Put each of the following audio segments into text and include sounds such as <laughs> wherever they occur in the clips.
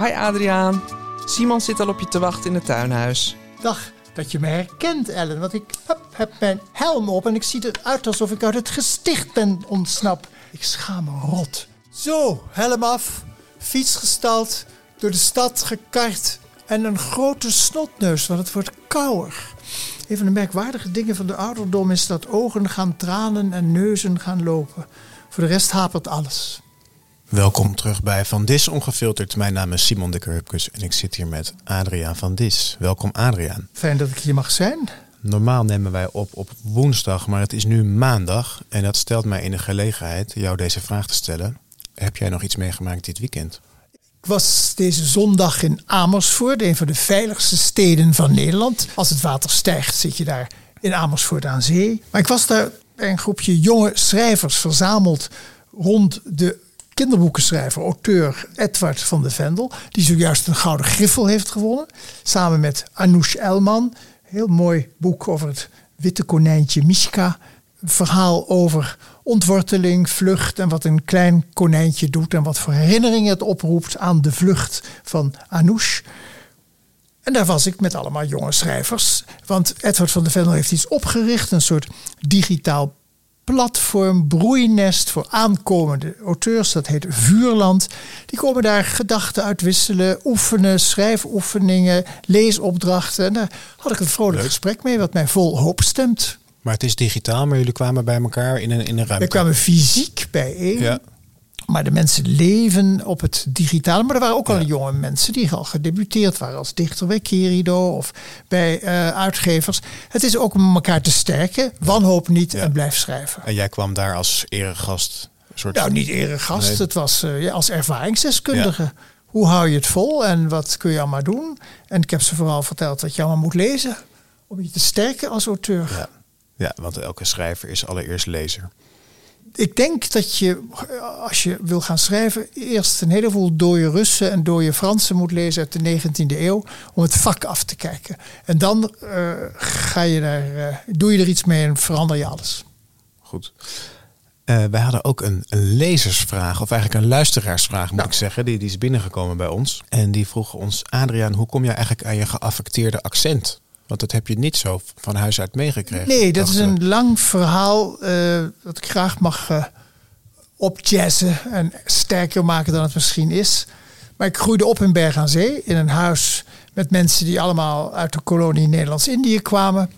Hi Adriaan. Simon zit al op je te wachten in het tuinhuis. Dag, dat je me herkent, Ellen. Want ik heb, mijn helm op en ik zie eruit alsof ik uit het gesticht ben ontsnapt. Ik schaam me rot. Zo, helm af, fiets gestald, door de stad gekart en een grote snotneus, want het wordt kouder. Een van de merkwaardige dingen van de ouderdom is dat ogen gaan tranen en neuzen gaan lopen. Voor de rest hapert alles. Welkom terug bij Van Dis Ongefilterd. Mijn naam is Simon de Kurpkus en ik zit hier met Adriaan van Dis. Welkom Adriaan. Fijn dat ik hier mag zijn. Normaal nemen wij op op woensdag, maar het is nu maandag. En dat stelt mij in de gelegenheid jou deze vraag te stellen. Heb jij nog iets meegemaakt dit weekend? Ik was deze zondag in Amersfoort, een van de veiligste steden van Nederland. Als het water stijgt, zit je daar in Amersfoort aan zee. Maar ik was daar bij een groepje jonge schrijvers verzameld rond de kinderboekenschrijver, auteur Edward van de Vendel, die zojuist een gouden griffel heeft gewonnen, samen met Anoush Elman. Heel mooi boek over het witte konijntje Mishka. Een verhaal over ontworteling, vlucht en wat een klein konijntje doet en wat voor herinneringen het oproept aan de vlucht van Anoush. En daar was ik met allemaal jonge schrijvers. Want Edward van de Vendel heeft iets opgericht, een soort digitaal platform, broeinest voor aankomende auteurs. Dat heet Vuurland. Die komen daar gedachten uitwisselen, oefenen, schrijfoefeningen, leesopdrachten. En daar had ik een vrolijk gesprek mee, wat mij vol hoop stemt. Maar het is digitaal, maar jullie kwamen bij elkaar in een, in een ruimte. We kwamen fysiek bijeen. Ja. Maar de mensen leven op het digitale. Maar er waren ook al jonge mensen die al gedebuteerd waren als dichter bij Kerido of bij uh, uitgevers. Het is ook om elkaar te sterken. Wanhoop niet en blijf schrijven. En jij kwam daar als eregast? Soort... Nou, niet eregast. Nee. Het was uh, ja, als ervaringsdeskundige. Hoe hou je het vol en wat kun je allemaal doen? En ik heb ze vooral verteld dat je allemaal moet lezen. Om je te sterken als auteur. Ja, ja want elke schrijver is allereerst lezer ik denk dat je, als je wil gaan schrijven, eerst een heleboel dode Russen en dode Fransen moet lezen uit de 19e eeuw. Om het vak af te kijken. En dan uh, ga je daar, uh, doe je er iets mee en verander je alles. Goed. Uh, wij hadden ook een, een, lezersvraag, of eigenlijk een luisteraarsvraag moet Nou. ik zeggen. Die, die is binnengekomen bij ons. En die vroeg ons, Adriaan, hoe kom je eigenlijk aan je geaffecteerde accent? Want dat heb je niet zo van huis uit meegekregen. Nee, dat is een lang verhaal uh, dat ik graag mag uh, opjazzen en sterker maken dan het misschien is. Maar ik groeide op in Berg aan Zee, in een huis met mensen die allemaal uit de kolonie Nederlands-Indië kwamen.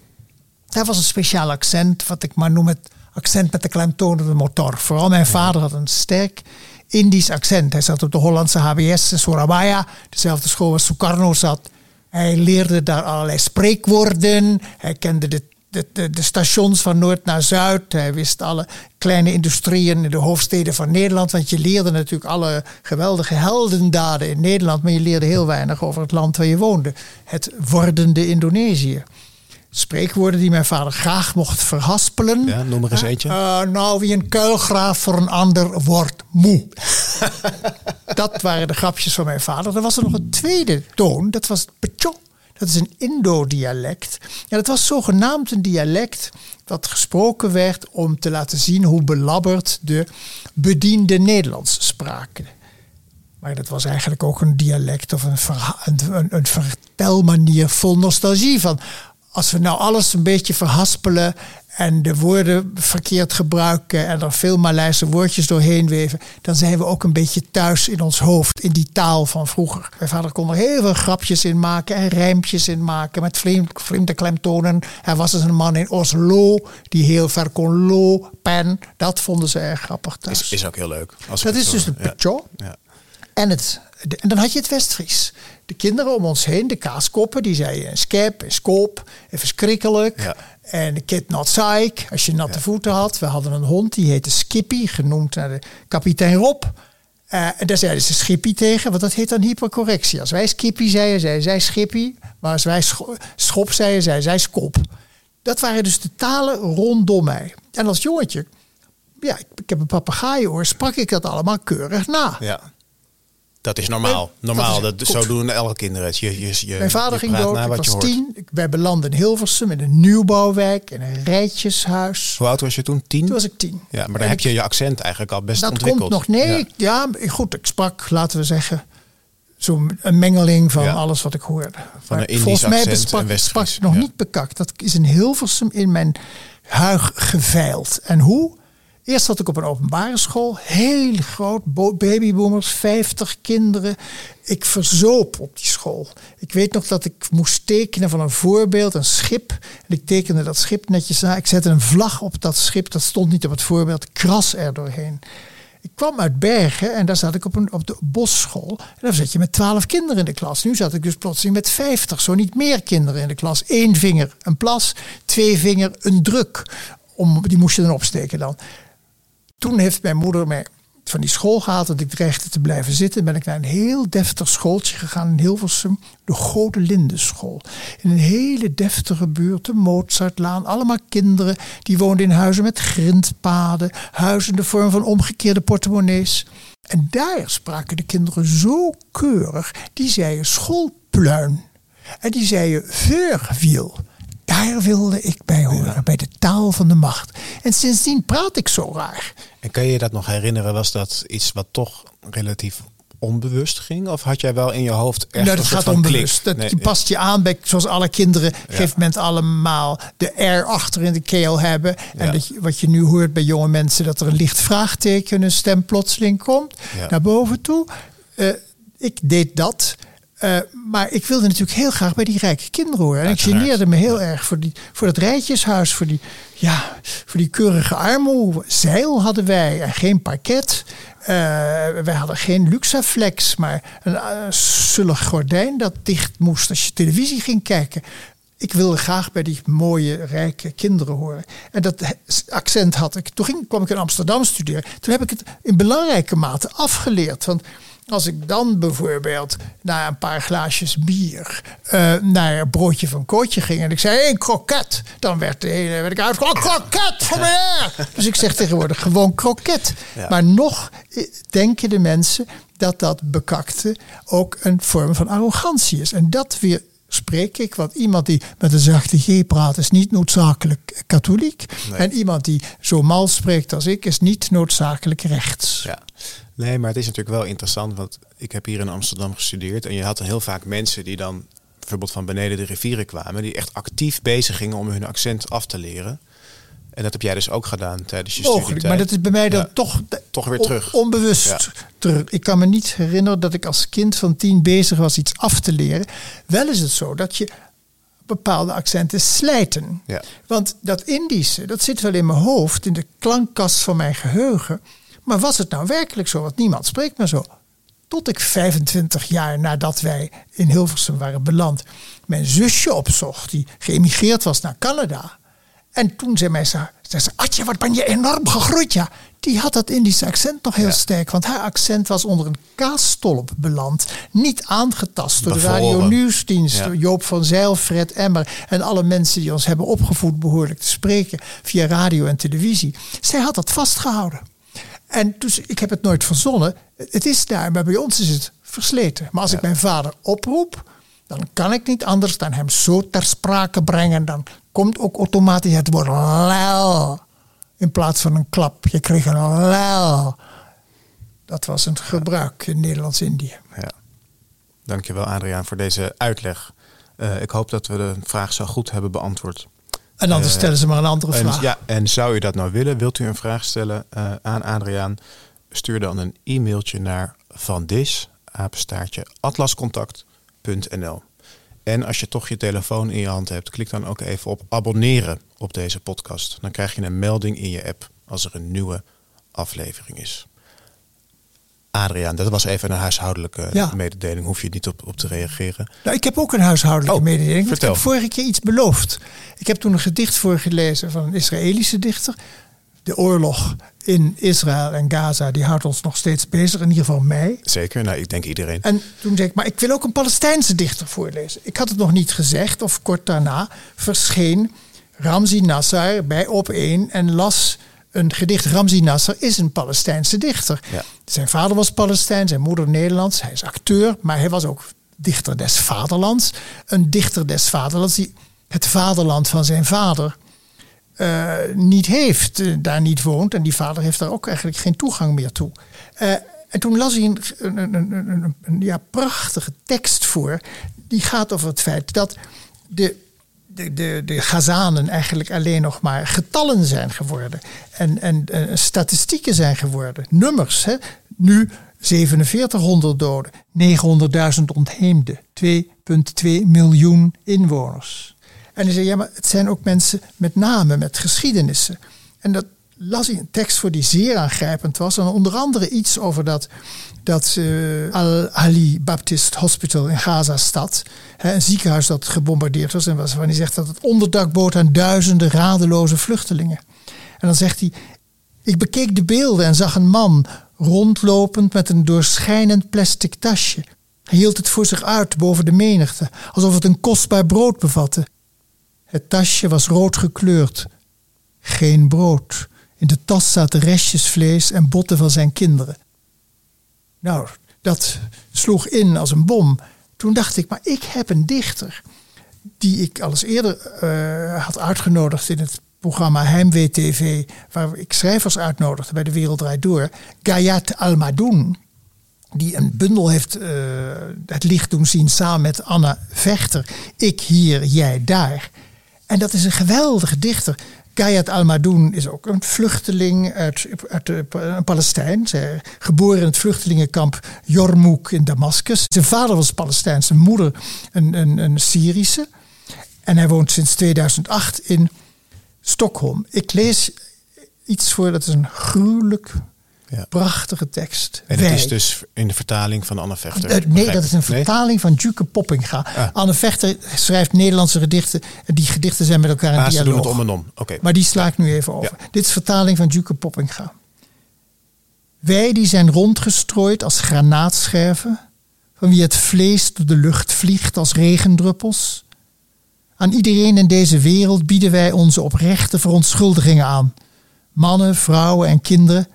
Daar was een speciaal accent, wat ik maar noem het accent met de klemtonende motor. Vooral mijn vader had een sterk Indisch accent. Hij zat op de Hollandse HBS in Surabaya, dezelfde school waar Sukarno zat. Hij leerde daar allerlei spreekwoorden. Hij kende de, de, de, stations van noord naar zuid. Hij wist alle kleine industrieën in de hoofdsteden van Nederland. Want je leerde natuurlijk alle geweldige heldendaden in Nederland. Maar je leerde heel weinig over het land waar je woonde. Het wordende Indonesië. Spreekwoorden die mijn vader graag mocht verhaspelen. Ja, noem er eens eentje. Uh, nou, wie een kuilgraaf voor een ander wordt moe. <laughs> dat waren de grapjes van mijn vader. Er was er nog een tweede toon, dat was pecho. Dat is een Indo-dialect. Ja, dat was zogenaamd een dialect dat gesproken werd om te laten zien hoe belabberd de bediende Nederlands spraken. Maar dat was eigenlijk ook een dialect of een, een, een, een vertelmanier vol nostalgie. Van als we nou alles een beetje verhaspelen en de woorden verkeerd gebruiken en er veel Maleise woordjes doorheen weven, dan zijn we ook een beetje thuis in ons hoofd, in die taal van vroeger. Mijn vader kon er heel veel grapjes in maken en rijmpjes in maken met vreemde, klemtonen. Er was dus een man in Oslo die heel ver kon lo, pen. Dat vonden ze erg grappig thuis. Is, is ook heel leuk. Als dat is dus pecho. Ja. Ja. En, het, en dan had je het Westfries. De kinderen om ons heen, de kaaskoppen, die zeiden skep, skoop, en verschrikkelijk. Ja. En de kid not psych, als je natte ja. voeten had. We hadden een hond, die heette Skippy, genoemd naar de kapitein Rob. Uh, en daar zeiden ze Schippy tegen, want dat heet dan hypercorrectie. Als wij Skippy zeiden, zeiden zij Schippy. Maar als wij scho schop zeiden, zeiden zij Skop. Dat waren dus de talen rondom mij. En als jongetje, ja, ik, ik heb een papegaaienoor, sprak ik dat allemaal keurig na. Ja. Dat is normaal. Normaal. Dat, dat zo doen elke kinderen het. Je, je, je, Mijn vader je ging dood. Ik was tien. Wij belanden in Hilversum in een nieuwbouwwijk. In een rijtjeshuis. Hoe oud was je toen? Tien? Toen was ik tien. Ja, maar dan heb je je accent eigenlijk al best dat ontwikkeld. komt nog. Nee, Ja. goed. Ik sprak, laten we zeggen, zo'n een mengeling van alles wat ik hoorde. Van een Indisch volgens mij besprak, sprak nog niet bekakt. Dat is in Hilversum in mijn huig geveild. En hoe? Eerst zat ik op een openbare school, heel groot, babyboomers, 50 kinderen. Ik verzoop op die school. Ik weet nog dat ik moest tekenen van een voorbeeld, een schip. En ik tekende dat schip netjes na. Ik zette een vlag op dat schip, dat stond niet op het voorbeeld, kras er doorheen. Ik kwam uit Bergen en daar zat ik op, een, op de bosschool. En daar zat je met twaalf kinderen in de klas. Nu zat ik dus plotseling met vijftig, zo niet meer kinderen in de klas. Eén vinger een plas, twee vinger een druk. Om, die moest je dan opsteken dan. Toen heeft mijn moeder mij van die school gehaald dat ik dreigde te blijven zitten. Ben ik naar een heel deftig schooltje gegaan in Hilversum. De Gode Lindenschool. In een hele deftige buurt, de Mozartlaan. Allemaal kinderen die woonden in huizen met grindpaden. Huizen in de vorm van omgekeerde portemonnees. En daar spraken de kinderen zo keurig. Die zeiden schoolpluin. En die zeiden veurwiel. Daar wilde ik bij horen, bij de taal van de macht. En sindsdien praat ik zo raar. En kan je je dat nog herinneren? Was dat iets wat toch relatief onbewust ging? Of had jij wel in je hoofd echt nou, dat gaat onbewust. Dat, je past je aan bij, zoals alle kinderen, ja. geeft men allemaal de R achter in de keel hebben. En dat je, wat je nu hoort bij jonge mensen, dat er een licht vraagteken, een stem plotseling komt naar boven toe. Uh, ik deed dat. Uh, maar ik wilde natuurlijk heel graag bij die rijke kinderen horen. En ik geneerde me heel erg voor, die, voor dat rijtjeshuis, voor die, ja, voor die keurige armoe. Zeil hadden wij en geen parket. Uh, wij hadden geen Luxaflex, maar een uh, gordijn dat dicht moest als je televisie ging kijken. Ik wilde graag bij die mooie, rijke kinderen horen. En dat accent had ik. Toen ging, kwam ik in Amsterdam studeren. Toen heb ik het in belangrijke mate afgeleerd. Want als ik dan bijvoorbeeld na een paar glaasjes bier uh, naar een broodje van Kootje ging en ik zei: een kroket, dan werd, de hele, werd ik uitgekomen: kroket voor mij. Dus ik zeg tegenwoordig gewoon kroket. Maar nog eh, denken de mensen dat dat bekakte ook een vorm van arrogantie is. En dat weer spreek ik. Want iemand die met een zachte G praat is niet noodzakelijk katholiek. En iemand die zo mal spreekt als ik is niet noodzakelijk rechts. Ja. Nee, maar het is natuurlijk wel interessant, want ik heb hier in Amsterdam gestudeerd en je had heel vaak mensen die dan bijvoorbeeld van beneden de rivieren kwamen, die echt actief bezig gingen om hun accent af te leren. En dat heb jij dus ook gedaan tijdens je Mogelijk, studietijd. maar dat is bij mij dan toch, toch weer terug. onbewust terug. Ik kan me niet herinneren dat ik als kind van tien bezig was iets af te leren. Wel is het zo dat je bepaalde accenten slijten. Ja. Want dat Indische, dat zit wel in mijn hoofd, in de klankkast van mijn geheugen. Maar was het nou werkelijk zo? Want niemand spreekt maar zo. Tot ik 25 jaar nadat wij in Hilversum waren beland, mijn zusje opzocht, die geëmigreerd was naar Canada. En toen zei mij ze, zei ze, Atje, wat ben je enorm gegroeid, ja. Die had dat Indische accent nog heel sterk. Want haar accent was onder een kaasstolp beland. Niet aangetast door de Radio Nieuwsdienst. Joop van Zijl, Fred Emmer. En alle mensen die ons hebben opgevoed behoorlijk te spreken. Via radio en televisie. Zij had dat vastgehouden. En dus ik heb het nooit verzonnen. Het is daar, maar bij ons is het versleten. Maar als ik mijn vader oproep, dan kan ik niet anders dan hem zo ter sprake brengen. Dan komt ook automatisch het woord lel in plaats van een klap. Je kreeg een lel. Dat was een gebruik in Nederlands-Indië. Ja. Dankjewel Adriaan voor deze uitleg. Uh, ik hoop dat we de vraag zo goed hebben beantwoord. En anders uh, stellen ze maar een andere vraag. ja, en zou u dat nou willen? Wilt u een vraag stellen uh, aan Adriaan? Stuur dan een e-mailtje naar vandis, apenstaartje, atlascontact.nl. En als je toch je telefoon in je hand hebt, klik dan ook even op abonneren op deze podcast. Dan krijg je een melding in je app als er een nieuwe aflevering is. Adriaan, dat was even een huishoudelijke mededeling. Hoef je niet op, op te reageren. Nou, ik heb ook een huishoudelijke oh, mededeling. Vertel. Ik heb vorige keer iets beloofd. Ik heb toen een gedicht voorgelezen van een Israëlische dichter. De oorlog in Israël en Gaza, die houdt ons nog steeds bezig. In ieder geval mij. Zeker, nou, ik denk iedereen. En toen zei ik, maar ik wil ook een Palestijnse dichter voorlezen. Ik had het nog niet gezegd, of kort daarna verscheen Ramzi Nassar bij Op 1 en las een gedicht. Ramzi Nasser is een Palestijnse dichter. Ja. Zijn vader was Palestijn, zijn moeder Nederlands. Hij is acteur, maar hij was ook dichter des vaderlands. Een dichter des vaderlands die het vaderland van zijn vader uh, niet heeft, uh, daar niet woont. En die vader heeft daar ook eigenlijk geen toegang meer toe. Uh, En toen las hij een, een, een, een, een ja, prachtige tekst voor. Die gaat over het feit dat de, de, de, de eigenlijk alleen nog maar getallen zijn geworden. En, en, en statistieken zijn geworden. Nummers. Hè. Nu 4700 doden, 900.000 ontheemden, 2,2 miljoen inwoners. En hij zei, ja, maar het zijn ook mensen met namen, met geschiedenissen. En dat las hij een tekst voor die zeer aangrijpend was. En onder andere iets over dat, dat uh, Al-Ali Baptist Hospital in Gaza-stad. Een ziekenhuis dat gebombardeerd was. En waarvan hij zegt dat het onderdak bood aan duizenden radeloze vluchtelingen. En dan zegt hij, ik bekeek de beelden en zag een man rondlopend met een doorschijnend plastic tasje. Hij hield het voor zich uit boven de menigte, alsof het een kostbaar brood bevatte. Het tasje was rood gekleurd. Geen brood. In de tas zaten restjes vlees en botten van zijn kinderen. Nou, dat sloeg in als een bom. Toen dacht ik, maar ik heb een dichter die ik al eerder uh, had uitgenodigd in het programma Heimwee TV, waar ik schrijvers uitnodigde bij De Wereld Draait Door, Gayat Almadoun, die een bundel heeft uh, het licht doen zien samen met Anna Vechter, Ik hier, jij daar. En dat is een geweldige dichter. Gayat Almadoun is ook een vluchteling uit, uit een Palestijn. Zij, geboren in het vluchtelingenkamp Jormouk in Damascus. Zijn vader was Palestijns, zijn moeder een, een, een Syrische. En hij woont sinds 2008 in Stockholm. Ik lees iets voor, dat is een gruwelijk ja. prachtige tekst. En het is dus in de vertaling van Anne Vechter? Uh, nee, dat is een vertaling van Duke Poppinga. Ah. Anne Vechter schrijft Nederlandse gedichten. En die gedichten zijn met elkaar in ah, dialoog. Ze doen het om en om. Oké. Maar die sla ik nu even over. Dit is vertaling van Duke Poppinga. Wij die zijn rondgestrooid als granaatscherven, van wie het vlees door de lucht vliegt als regendruppels, aan iedereen in deze wereld bieden wij onze oprechte verontschuldigingen aan. Mannen, vrouwen en kinderen.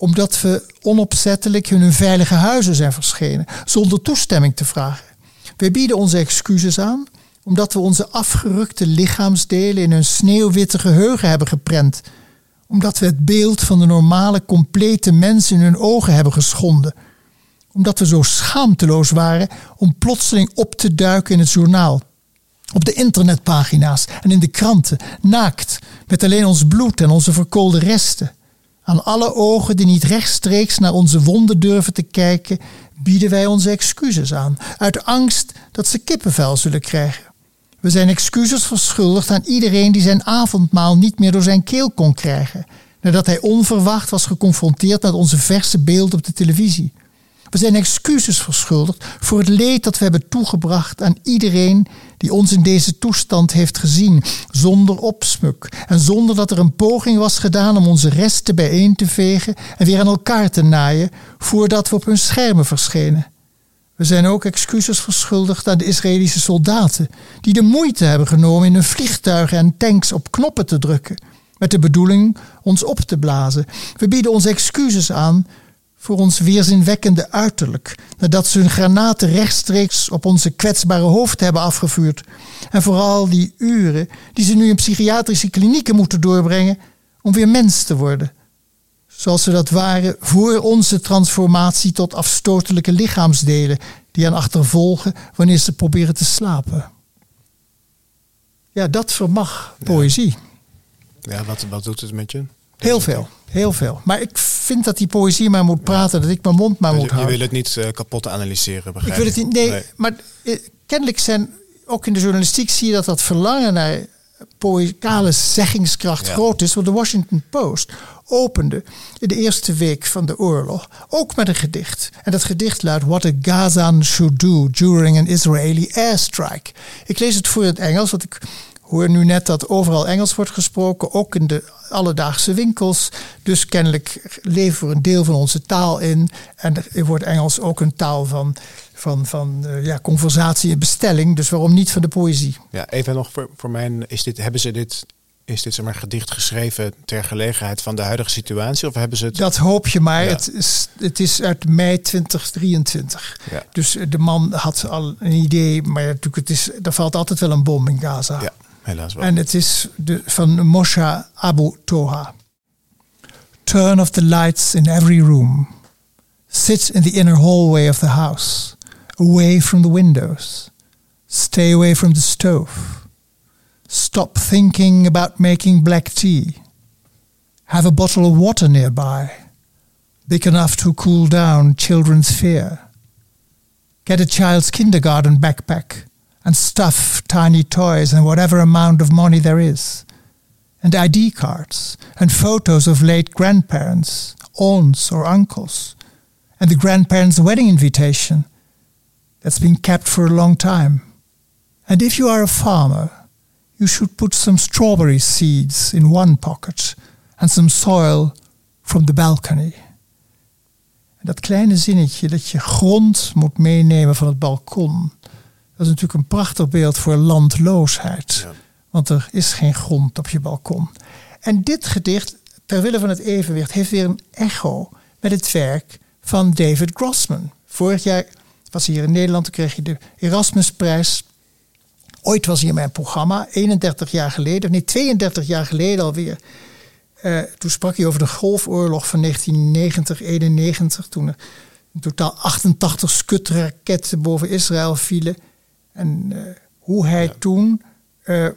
Omdat we onopzettelijk hun veilige huizen zijn verschenen, zonder toestemming te vragen. Wij bieden onze excuses aan, omdat we onze afgerukte lichaamsdelen in hun sneeuwwitte geheugen hebben geprent. Omdat we het beeld van de normale, complete mens in hun ogen hebben geschonden. Omdat we zo schaamteloos waren om plotseling op te duiken in het journaal op de internetpagina's en in de kranten, naakt, met alleen ons bloed en onze verkoolde resten. Aan alle ogen die niet rechtstreeks naar onze wonden durven te kijken, bieden wij onze excuses aan, uit angst dat ze kippenvel zullen krijgen. We zijn excuses verschuldigd aan iedereen die zijn avondmaal niet meer door zijn keel kon krijgen, nadat hij onverwacht was geconfronteerd met onze verse beelden op de televisie. We zijn excuses verschuldigd voor het leed dat we hebben toegebracht aan iedereen die ons in deze toestand heeft gezien, zonder opsmuk en zonder dat er een poging was gedaan om onze resten bijeen te vegen en weer aan elkaar te naaien voordat we op hun schermen verschenen. We zijn ook excuses verschuldigd aan de Israëlische soldaten, die de moeite hebben genomen in hun vliegtuigen en tanks op knoppen te drukken, met de bedoeling ons op te blazen. We bieden onze excuses aan voor ons weerzinwekkende uiterlijk, nadat ze hun granaten rechtstreeks op onze kwetsbare hoofd hebben afgevuurd. En vooral die uren die ze nu in psychiatrische klinieken moeten doorbrengen om weer mens te worden. Zoals ze dat waren voor onze transformatie tot afstotelijke lichaamsdelen die aan achtervolgen wanneer ze proberen te slapen. Ja, dat vermag poëzie. Ja, ja wat, wat doet het met je? Heel veel, heel veel. Maar ik vind dat die poëzie maar moet praten, dat ik mijn mond maar moet houden. Je wil het niet uh, kapot analyseren, begrijp ik? wil het niet, nee, maar eh, kennelijk zijn, ook in de journalistiek zie je dat dat verlangen naar poëtikale zeggingskracht groot is. Want de Washington Post opende in de eerste week van de oorlog ook met een gedicht. En dat gedicht luidt What a Gazan should do during an Israeli airstrike. Ik lees het voor in het Engels, want ik hoor nu net dat overal Engels wordt gesproken, ook in de alledaagse winkels. Dus kennelijk leven we een deel van onze taal in. En er wordt Engels ook een taal van, van, van uh, ja, conversatie en bestelling. Dus waarom niet van de poëzie? Ja, even nog voor, voor mij. Is dit, hebben ze dit is dit zeg maar gedicht geschreven ter gelegenheid van de huidige situatie? Of hebben ze het... Dat hoop je maar. Het, is, het is uit mei 2023. Ja. Dus de man had al een idee, maar natuurlijk, het is, er valt altijd wel een bom in Gaza. Ja helaas wel. En het is de, van Moshe Abu Toha. Turn off the lights in every room. Sit in the inner hallway of the house, away from the windows. Stay away from the stove. Stop thinking about making black tea. Have a bottle of water nearby, big enough to cool down children's fear. Get a child's kindergarten backpack and stuff tiny toys and whatever amount of money there is. And ID cards and photos of late grandparents, aunts or uncles. And the grandparents' wedding invitation that's been kept for a long time. And if you are a farmer, you should put some strawberry seeds in one pocket and some soil from the balcony. En dat kleine zinnetje dat je grond moet meenemen van het balkon, dat is natuurlijk een prachtig beeld voor landloosheid. Want er is geen grond op je balkon. En dit gedicht, ter wille van het evenwicht, heeft weer een echo met het werk van David Grossman. Vorig jaar was hij hier in Nederland, toen kreeg je de Erasmusprijs. Ooit was hij in mijn programma, 31 jaar geleden, nee 32 jaar geleden alweer. Uh, toen sprak hij over de Golfoorlog van 1990-91, toen er in totaal 88 skutraketten boven Israël vielen. En uh, hoe hij ja. toen uh,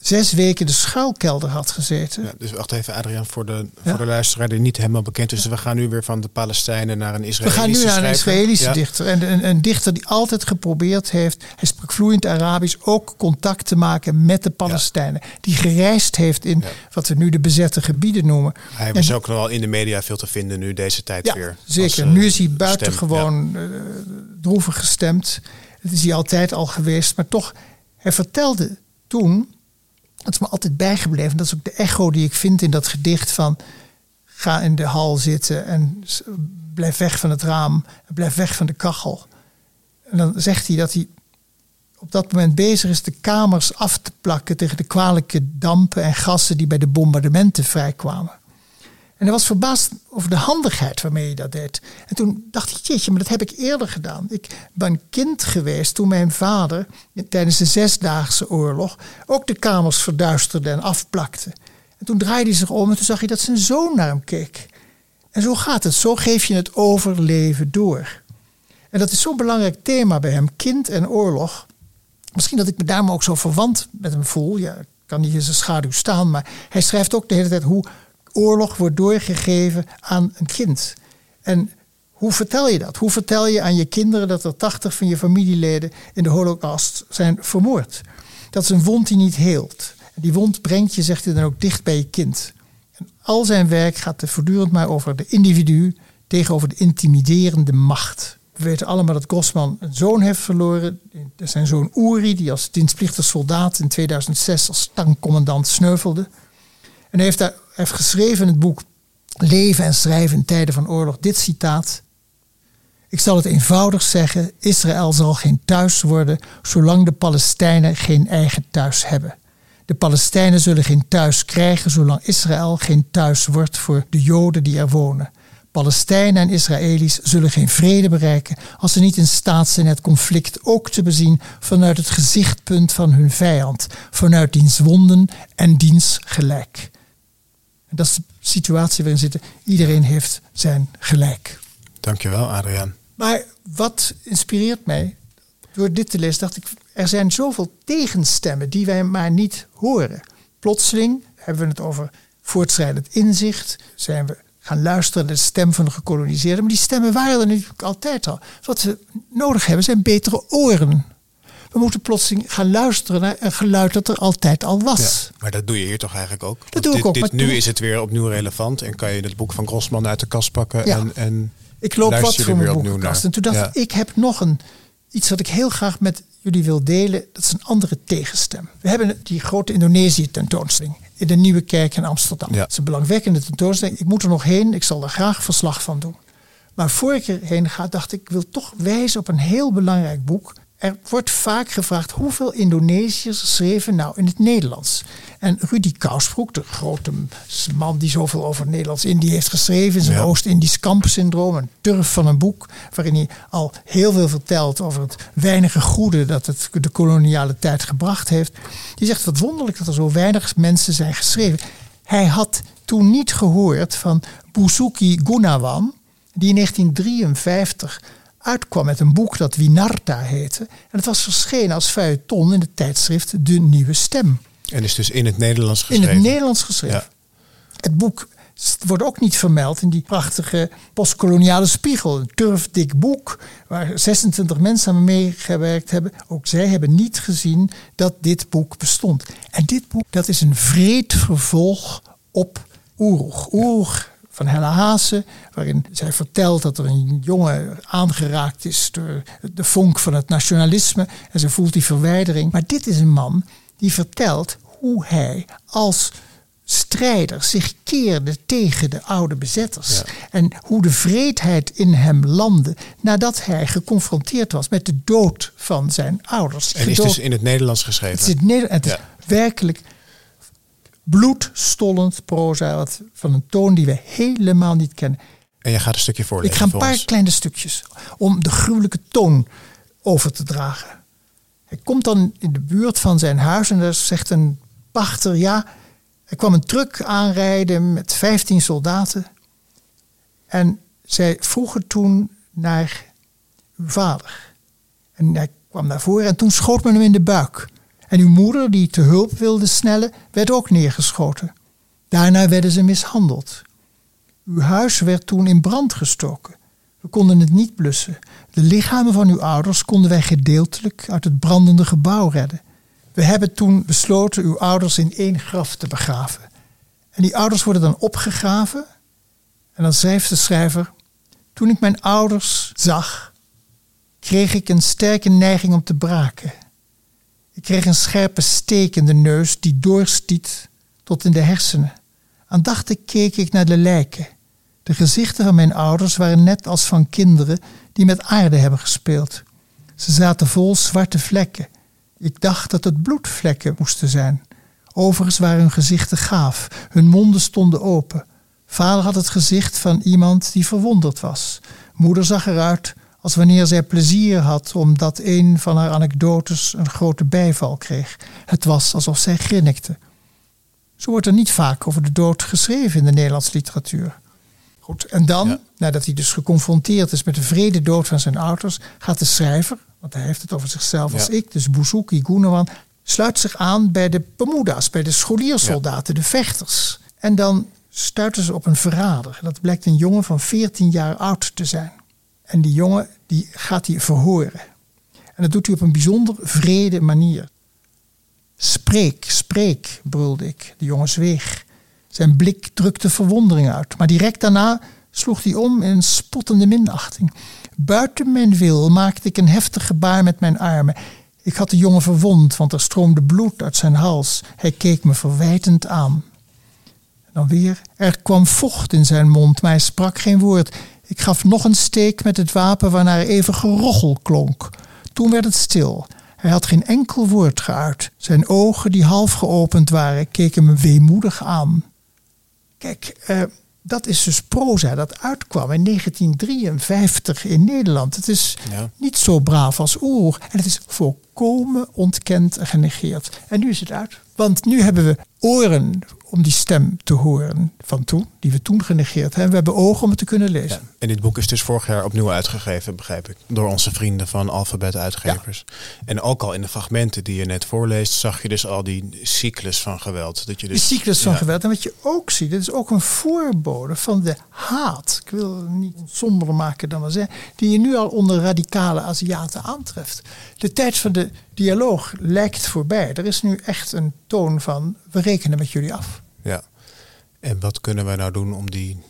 zes weken de schuilkelder had gezeten. Ja, dus wacht even, Adriaan, voor de, ja. voor de luisteraar die niet helemaal bekend is. Dus we gaan nu weer van de Palestijnen naar een Israëlische We gaan nu naar een Israëlische dichter. En een, een, dichter die altijd geprobeerd heeft, hij sprak vloeiend Arabisch, ook contact te maken met de Palestijnen. Die gereisd heeft in wat we nu de bezette gebieden noemen. Hij was en, ook nog wel in de media veel te vinden nu deze tijd weer. Zeker, als, nu is hij buitengewoon uh, droevig gestemd. Het is hij altijd al geweest, maar toch, hij vertelde toen dat is me altijd bijgebleven. Dat is ook de echo die ik vind in dat gedicht van ga in de hal zitten en blijf weg van het raam, blijf weg van de kachel. En dan zegt hij dat hij op dat moment bezig is de kamers af te plakken tegen de kwalijke dampen en gassen die bij de bombardementen vrijkwamen. En hij was verbaasd over de handigheid waarmee hij dat deed. En toen dacht ik, jeetje, maar dat heb ik eerder gedaan. Ik ben kind geweest toen mijn vader tijdens de Zesdaagse Oorlog ook de kamers verduisterde en afplakte. En toen draaide hij zich om en toen zag hij dat zijn zoon naar hem keek. En zo gaat het, zo geef je het overleven door. En dat is zo'n belangrijk thema bij hem, kind en oorlog. Misschien dat ik me daarom ook zo verwant met hem voel. Ja, ik kan niet in zijn schaduw staan, maar hij schrijft ook de hele tijd hoe oorlog wordt doorgegeven aan een kind. En hoe vertel je dat? Hoe vertel je aan je kinderen dat er 80 van je familieleden in de holocaust zijn vermoord? Dat is een wond die niet heelt. Die wond brengt je, zegt hij dan ook, dicht bij je kind. En al zijn werk gaat er voortdurend maar over de individu tegenover de intimiderende macht. We weten allemaal dat Grossman een zoon heeft verloren. Zijn zoon Uri, die als dienstplichtig soldaat in 2006 als tankcommandant sneuvelde. En hij heeft, daar, heeft geschreven in het boek Leven en schrijven in tijden van oorlog dit citaat. Ik zal het eenvoudig zeggen, Israël zal geen thuis worden zolang de Palestijnen geen eigen thuis hebben. De Palestijnen zullen geen thuis krijgen zolang Israël geen thuis wordt voor de Joden die er wonen. Palestijnen en Israëli's zullen geen vrede bereiken als ze niet in staat zijn het conflict ook te bezien vanuit het gezichtpunt van hun vijand, vanuit diens wonden en diens gelijk. Dat is de situatie waarin we zitten. Iedereen heeft zijn gelijk. Dankjewel, Adriaan. Maar wat inspireert mij? Door dit te lezen dacht ik, er zijn zoveel tegenstemmen die wij maar niet horen. Plotseling hebben we het over voortschrijdend inzicht. Zijn we gaan luisteren naar de stem van de gekoloniseerden. Maar die stemmen waren er natuurlijk altijd al. Wat we nodig hebben zijn betere oren. We moeten plotseling gaan luisteren naar een geluid dat er altijd al was. Ja, maar dat doe je hier toch eigenlijk ook? Dat doe dit, ik ook. Dit, maar nu is het weer opnieuw relevant en kan je het boek van Grossman uit de kast pakken Ja. en, en Ik loop wat voor mijn boekenkast. En toen dacht ik, ik heb nog een, iets wat ik heel graag met jullie wil delen. Dat is een andere tegenstem. We hebben die grote Indonesië tentoonstelling in de Nieuwe Kerk in Amsterdam. Ja. Het is een belangwekkende tentoonstelling. Ik moet er nog heen. Ik zal er graag verslag van doen. Maar voor ik erheen ga, dacht ik, ik wil toch wijzen op een heel belangrijk boek. Er wordt vaak gevraagd hoeveel Indonesiërs schreven nou in het Nederlands. En Rudy Kousbroek, de grote man die zoveel over Nederlands-Indië heeft geschreven, in zijn Ja. Oost-Indisch kampsyndroom, een turf van een boek, waarin hij al heel veel vertelt over het weinige goede dat het de koloniale tijd gebracht heeft. Die zegt wat wonderlijk dat er zo weinig mensen zijn geschreven. Hij had toen niet gehoord van Busuki Gunawan, Die in 1953 uitkwam met een boek dat Winarta heette. En het was verschenen als feuilleton in het tijdschrift De Nieuwe Stem. En is dus in het Nederlands geschreven? In het Nederlands geschreven. Het boek wordt ook niet vermeld in die prachtige postkoloniale spiegel. Een turfdik boek waar 26 mensen aan meegewerkt hebben. Ook zij hebben niet gezien dat dit boek bestond. En dit boek dat is een vreed vervolg op Oeroeg. Oeroeg van Hella Haase, waarin zij vertelt dat er een jongen aangeraakt is door de vonk van het nationalisme en ze voelt die verwijdering. Maar dit is een man die vertelt hoe hij als strijder zich keerde tegen de oude bezetters. En hoe de vreedheid in hem landde nadat hij geconfronteerd was met de dood van zijn ouders. En is dus in het Nederlands geschreven? Het is, het is werkelijk bloedstollend proza van een toon die we helemaal niet kennen. En je gaat een stukje voorlezen. Ik ga een paar kleine stukjes om de gruwelijke toon over te dragen. Hij komt dan in de buurt van zijn huis en daar zegt een pachter: Ja, er kwam een truck aanrijden met 15 soldaten. En zij vroegen toen naar uw vader. En hij kwam naar voren en toen schoot men hem in de buik. En uw moeder, die te hulp wilde snellen, werd ook neergeschoten. Daarna werden ze mishandeld. Uw huis werd toen in brand gestoken. We konden het niet blussen. De lichamen van uw ouders konden wij gedeeltelijk uit het brandende gebouw redden. We hebben toen besloten uw ouders in één graf te begraven. En die ouders worden dan opgegraven. En dan schrijft de schrijver: Toen ik mijn ouders zag, kreeg ik een sterke neiging om te braken. Ik kreeg een scherpe steek in de neus die doorstiet tot in de hersenen. Aandachtig keek ik naar de lijken. De gezichten van mijn ouders waren net als van kinderen die met aarde hebben gespeeld. Ze zaten vol zwarte vlekken. Ik dacht dat het bloedvlekken moesten zijn. Overigens waren hun gezichten gaaf, hun monden stonden open. Vader had het gezicht van iemand die verwonderd was. Moeder zag eruit als wanneer zij plezier had omdat een van haar anekdotes een grote bijval kreeg. Het was alsof zij grinnikte. Zo wordt er niet vaak over de dood geschreven in de Nederlandse literatuur. Goed, en dan, nadat hij dus geconfronteerd is met de vrede dood van zijn ouders, gaat de schrijver, want hij heeft het over zichzelf als ik, dus Bouzouki Gunawan, sluit zich aan bij de Bermuda's, bij de scholiersoldaten, de vechters. En dan stuiten ze op een verrader. Dat blijkt een jongen van 14 jaar oud te zijn. En die jongen die gaat hij verhoren. En dat doet hij op een bijzonder vrede manier. Spreek, spreek, brulde ik. De jongen zweeg. Zijn blik drukte verwondering uit. Maar direct daarna sloeg hij om in een spottende minachting. Buiten mijn wil maakte ik een heftig gebaar met mijn armen. Ik had de jongen verwond, want er stroomde bloed uit zijn hals. Hij keek me verwijtend aan. Dan weer, er kwam vocht in zijn mond, maar hij sprak geen woord. Ik gaf nog een steek met het wapen waarna er even gerochel klonk. Toen werd het stil. Hij had geen enkel woord geuit. Zijn ogen, die half geopend waren, keken me weemoedig aan. Kijk, uh, dat is dus proza dat uitkwam in 1953 in Nederland. Het is niet zo braaf als oer. En het is volkomen ontkend en genegeerd. En nu is het uit. Want nu hebben we oren om die stem te horen van toen, die we toen genegeerd hebben. We hebben ogen om het te kunnen lezen. Ja, en dit boek is dus vorig jaar opnieuw uitgegeven, begrijp ik, door onze vrienden van Alphabet Uitgevers. En ook al in de fragmenten die je net voorleest, zag je dus al die cyclus van geweld. Dat je dus, die cyclus van geweld. En wat je ook ziet, dit is ook een voorbode van de haat. Ik wil het niet somberder maken dan we zeggen, die je nu al onder radicale Aziaten aantreft. De tijd van de dialoog lijkt voorbij. Er is nu echt een toon van we rekenen met jullie af. Ja. En wat kunnen wij nou doen om die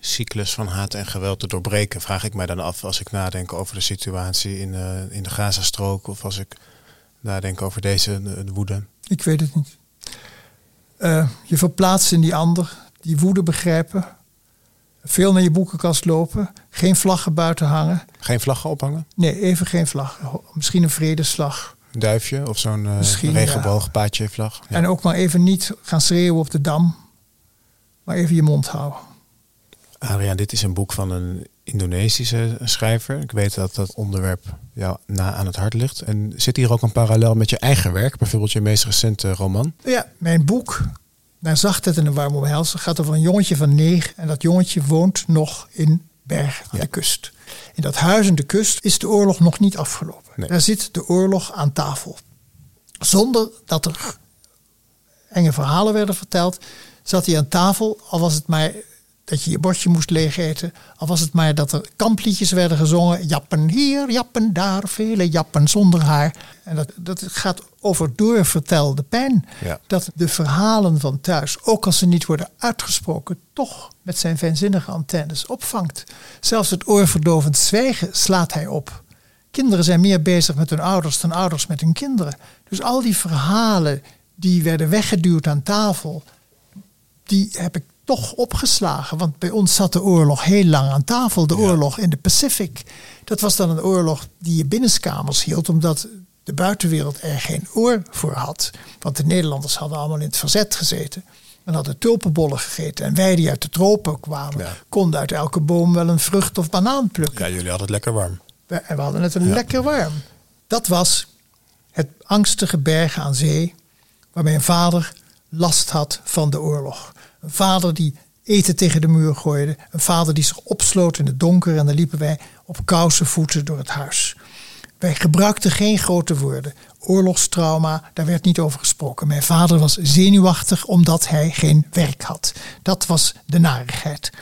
cyclus van haat en geweld te doorbreken? Vraag ik mij dan af als ik nadenk over de situatie in, uh, in de Gazastrook of als ik nadenk over deze de, woede. Ik weet het niet. Uh, je verplaatst in die ander, die woede begrijpen. Veel naar je boekenkast lopen. Geen vlaggen buiten hangen. Geen vlaggen ophangen? Nee, even geen vlaggen. Misschien een vredeslag duifje of zo'n uh, regenboogpaadje vlag. Ja. En ook maar even niet gaan schreeuwen op de dam, maar even je mond houden. Adriaan, dit is een boek van een Indonesische schrijver. Ik weet dat dat onderwerp jou na aan het hart ligt. En zit hier ook een parallel met je eigen werk, bijvoorbeeld je meest recente roman? Ja, mijn boek, Naar zachtheid en een warme omhelzen, gaat over een jongetje van negen. En dat jongetje woont nog in berg aan de kust. In dat huis aan de kust is de oorlog nog niet afgelopen. Nee. Daar zit de oorlog aan tafel. Zonder dat er enge verhalen werden verteld, zat hij aan tafel, al was het maar dat je je bordje moest leeg eten, al was het maar dat er kampliedjes werden gezongen, jappen hier, jappen daar, vele jappen zonder haar. En dat, dat gaat over doorvertelde pijn. Ja. Dat de verhalen van thuis, ook als ze niet worden uitgesproken, toch met zijn fijnzinnige antennes opvangt. Zelfs het oorverdovend zwijgen slaat hij op. Kinderen zijn meer bezig met hun ouders dan ouders met hun kinderen. Dus al die verhalen die werden weggeduwd aan tafel, die heb ik toch opgeslagen. Want bij ons zat de oorlog heel lang aan tafel. De oorlog in de Pacific. Dat was dan een oorlog die je binnenskamers hield, omdat de buitenwereld er geen oor voor had. Want de Nederlanders hadden allemaal in het verzet gezeten. En hadden tulpenbollen gegeten. En wij die uit de tropen kwamen, Ja. konden uit elke boom wel een vrucht of banaan plukken. Ja, jullie hadden het lekker warm. We, en we hadden het een lekker warm. Dat was het angstige bergen aan zee, waar mijn vader last had van de oorlog. Een vader die eten tegen de muur gooide. Een vader die zich opsloot in het donker en dan liepen wij op koude voeten door het huis. Wij gebruikten geen grote woorden. Oorlogstrauma, daar werd niet over gesproken. Mijn vader was zenuwachtig omdat hij geen werk had. Dat was de narigheid.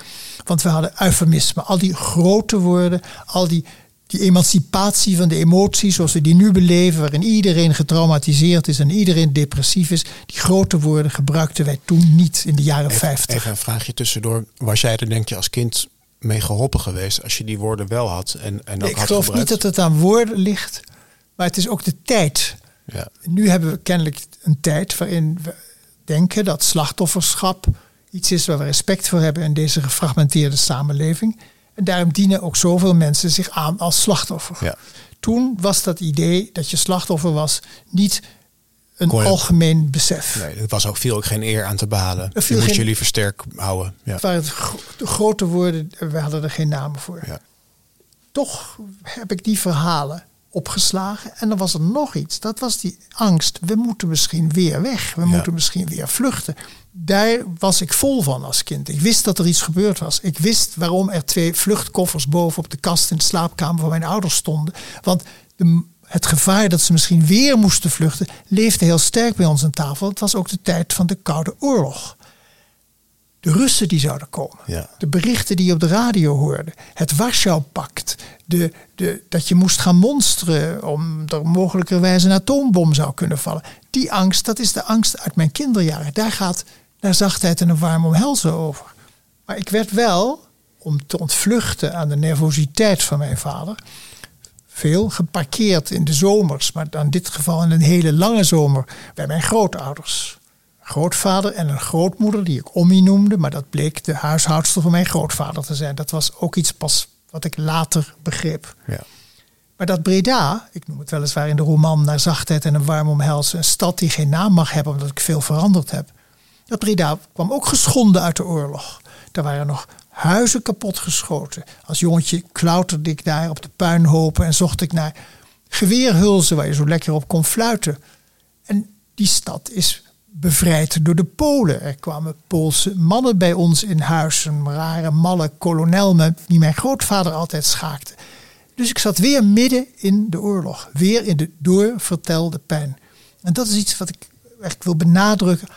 Want we hadden eufemisme. Al die grote woorden, al die, die emancipatie van de emoties zoals we die nu beleven, waarin iedereen getraumatiseerd is en iedereen depressief is. Die grote woorden gebruikten wij toen niet in de jaren Even, 50. even een vraagje tussendoor. Was jij er denk je als kind mee geholpen geweest als je die woorden wel had en, en ook ik had geloof gebruikt? niet dat het aan woorden ligt, maar het is ook de tijd. Ja. Nu hebben we kennelijk een tijd waarin we denken dat slachtofferschap iets is waar we respect voor hebben in deze gefragmenteerde samenleving. En daarom dienen ook zoveel mensen zich aan als slachtoffer. Ja. Toen was dat idee dat je slachtoffer was niet een algemeen besef. Nee, er was ook veel ook geen eer aan te behalen. Je moest geen- jullie versterk houden. Ja. Het waren het de grote woorden, we hadden er geen namen voor. Ja. toch heb ik die verhalen opgeslagen. En dan was er nog iets. Dat was die angst. We moeten misschien weer weg. We moeten misschien weer vluchten. Daar was ik vol van als kind. Ik wist dat er iets gebeurd was. Ik wist waarom er twee vluchtkoffers boven op de kast in de slaapkamer van mijn ouders stonden. Want de, het gevaar dat ze misschien weer moesten vluchten leefde heel sterk bij ons aan tafel. Het was ook de tijd van de Koude Oorlog de Russen die zouden komen. Ja. De berichten die je op de radio hoorde. Het Warschau-pact. De, de, dat je moest gaan monsteren om er mogelijkerwijs een atoombom zou kunnen vallen. Die angst, dat is de angst uit mijn kinderjaren. Daar gaat naar zachtheid en een warm omhelzen over. Maar ik werd wel, om te ontvluchten aan de nervositeit van mijn vader... veel geparkeerd in de zomers. Maar in dit geval in een hele lange zomer bij mijn grootouders grootvader en een grootmoeder, die ik Ommie noemde, maar dat bleek de huishoudster van mijn grootvader te zijn. Dat was ook iets pas wat ik later begreep. Ja. Maar dat Breda, ik noem het weliswaar in de roman naar zachtheid en een warm omhelzen, een stad die geen naam mag hebben omdat ik veel veranderd heb. Dat Breda kwam ook geschonden uit de oorlog. Er waren nog huizen kapotgeschoten. Als jongetje klauterde ik daar op de puinhopen en zocht ik naar geweerhulzen waar je zo lekker op kon fluiten. En die stad is bevrijd door de Polen. Er kwamen Poolse mannen bij ons in huis. Een rare, malle kolonel met- die mijn grootvader altijd schaakte. Dus ik zat weer midden in de oorlog. Weer in de doorvertelde pijn. En dat is iets wat ik echt wil benadrukken.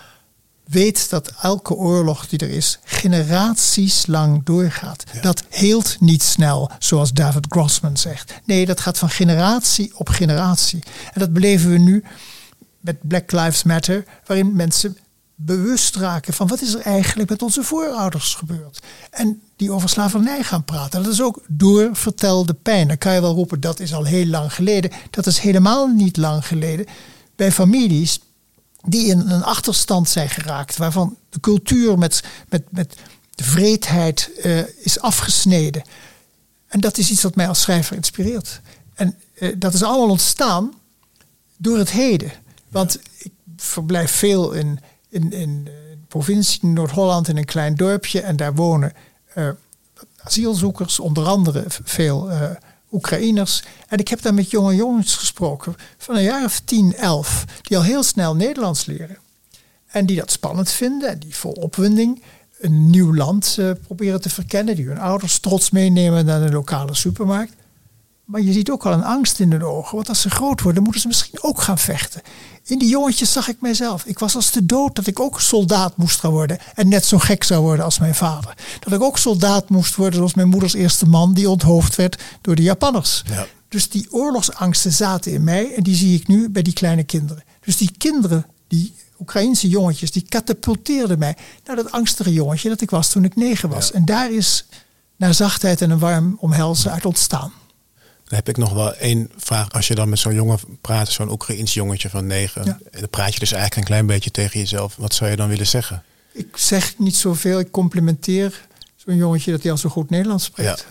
Weet dat elke oorlog die er is, generaties lang doorgaat. Dat heelt niet snel, zoals David Grossman zegt. Nee, dat gaat van generatie op generatie. En dat beleven we nu met Black Lives Matter, waarin mensen bewust raken van wat is er eigenlijk met onze voorouders gebeurd. En die over slavernij gaan praten. Dat is ook doorvertelde pijn. Dan kan je wel roepen dat is al heel lang geleden. Dat is helemaal niet lang geleden. Bij families die in een achterstand zijn geraakt, waarvan de cultuur met, met, met vreedheid eh, is afgesneden. En dat is iets wat mij als schrijver inspireert. En eh, dat is allemaal ontstaan door het heden. Want ik verblijf veel in, in, in de provincie Noord-Holland in een klein dorpje. En daar wonen eh, asielzoekers, onder andere veel eh, Oekraïners. En ik heb daar met jonge jongens gesproken van een jaar of 10, 11, die al heel snel Nederlands leren. En die dat spannend vinden en die vol opwinding een nieuw land uh, proberen te verkennen, die hun ouders trots meenemen naar de lokale supermarkt. Maar je ziet ook al een angst in hun ogen, want als ze groot worden, moeten ze misschien ook gaan vechten. In die jongetjes zag ik mijzelf. Ik was als de dood dat ik ook soldaat moest gaan worden en net zo gek zou worden als mijn vader. Dat ik ook soldaat moest worden zoals mijn moeders eerste man die onthoofd werd door de Japanners. Ja. Dus die oorlogsangsten zaten in mij en die zie ik nu bij die kleine kinderen. Dus die kinderen, die Oekraïense jongetjes, die katapulteerden mij naar dat angstige jongetje dat ik was toen ik negen was. En daar is naar zachtheid en een warm omhelzen uit ontstaan. Dan heb ik nog wel één vraag. Als je dan met zo'n jongen praat, zo'n Oekraïens jongetje van negen, dan praat je dus eigenlijk een klein beetje tegen jezelf. Wat zou je dan willen zeggen? Ik zeg niet zoveel. Ik complimenteer zo'n jongetje dat hij al zo goed Nederlands spreekt.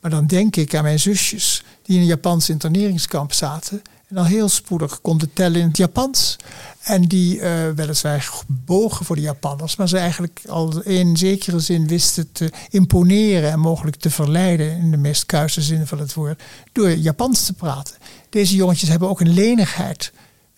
Maar dan denk ik aan mijn zusjes die in een Japans interneringskamp zaten en al heel spoedig konden tellen in het Japans. En die uh, weliswaar gebogen voor de Japanners, maar ze eigenlijk al in zekere zin wisten te imponeren en mogelijk te verleiden, in de meest kuise zin van het woord, door Japans te praten. Deze jongetjes hebben ook een lenigheid.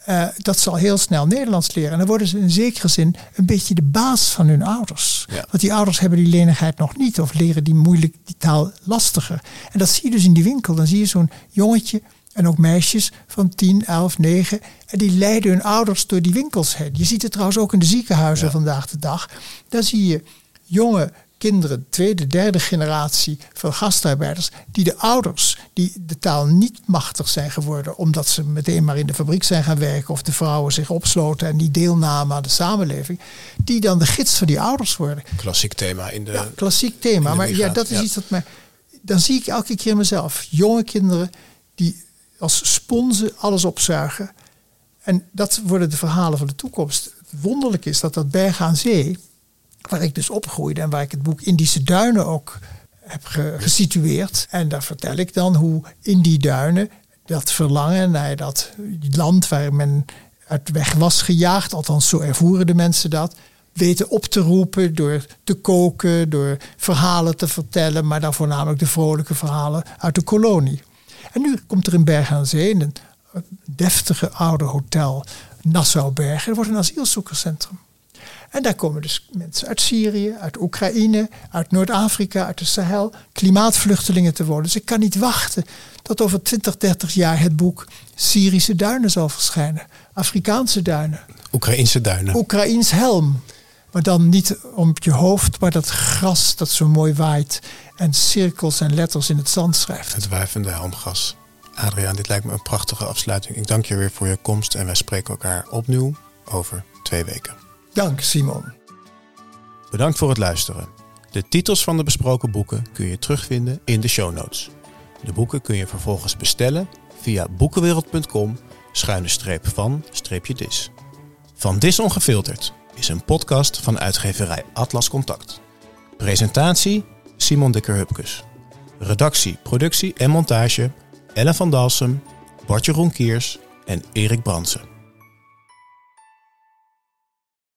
Uh, dat ze al heel snel Nederlands leren. En dan worden ze in zekere zin een beetje de baas van hun ouders. Want die ouders hebben die lenigheid nog niet of leren die moeilijk die taal lastiger. En dat zie je dus in die winkel. Dan zie je zo'n jongetje en ook meisjes van 10, 11, 9. En die leiden hun ouders door die winkels heen. Je ziet het trouwens ook in de ziekenhuizen vandaag de dag. Daar zie je jonge kinderen, tweede, derde generatie van gastarbeiders, die de ouders, die de taal niet machtig zijn geworden, omdat ze meteen maar in de fabriek zijn gaan werken of de vrouwen zich opsloten en niet deelnamen aan de samenleving, die dan de gids van die ouders worden. Klassiek thema in de. Ja, klassiek thema. Maar ja, dat is iets dat mij. Dan zie ik elke keer mezelf. Jonge kinderen die als sponsen alles opzuigen. En dat worden de verhalen van de toekomst. Het wonderlijk is dat dat Berg Zee, waar ik dus opgroeide en waar ik het boek Indische Duinen ook heb gesitueerd. En daar vertel ik dan hoe in die duinen dat verlangen naar dat land waar men uit weg was gejaagd, althans zo ervoeren de mensen dat, weten op te roepen door te koken, door verhalen te vertellen, maar dan voornamelijk de vrolijke verhalen uit de kolonie. En nu komt er in Bergen aan Zee, een deftige oude hotel, Nassau-Bergen. Er wordt een asielzoekerscentrum. En daar komen dus mensen uit Syrië, uit Oekraïne, uit Noord-Afrika, uit de Sahel, klimaatvluchtelingen te worden. Dus ik kan niet wachten tot over 20, 30 jaar het boek Syrische duinen zal verschijnen. Afrikaanse duinen. Oekraïnse duinen. Oekraïns helm. Maar dan niet om je hoofd, maar dat gras dat zo mooi waait en cirkels en letters in het zand schrijft. Het wuivende helmgas. Adriaan, dit lijkt me een prachtige afsluiting. Ik dank je weer voor je komst en wij spreken elkaar opnieuw over twee weken. Dank, Simon. Bedankt voor het luisteren. De titels van de besproken boeken kun je terugvinden in de show notes. De boeken kun je vervolgens bestellen via boekenwereld.com schuine streep van streepje dis. Van Dis Ongefilterd is een podcast van uitgeverij Atlas Contact. Presentatie Simon Dikker-Hupkes. Redactie, productie en montage Ellen van Dalsem, Bartje Ronkiers en Erik Bransen.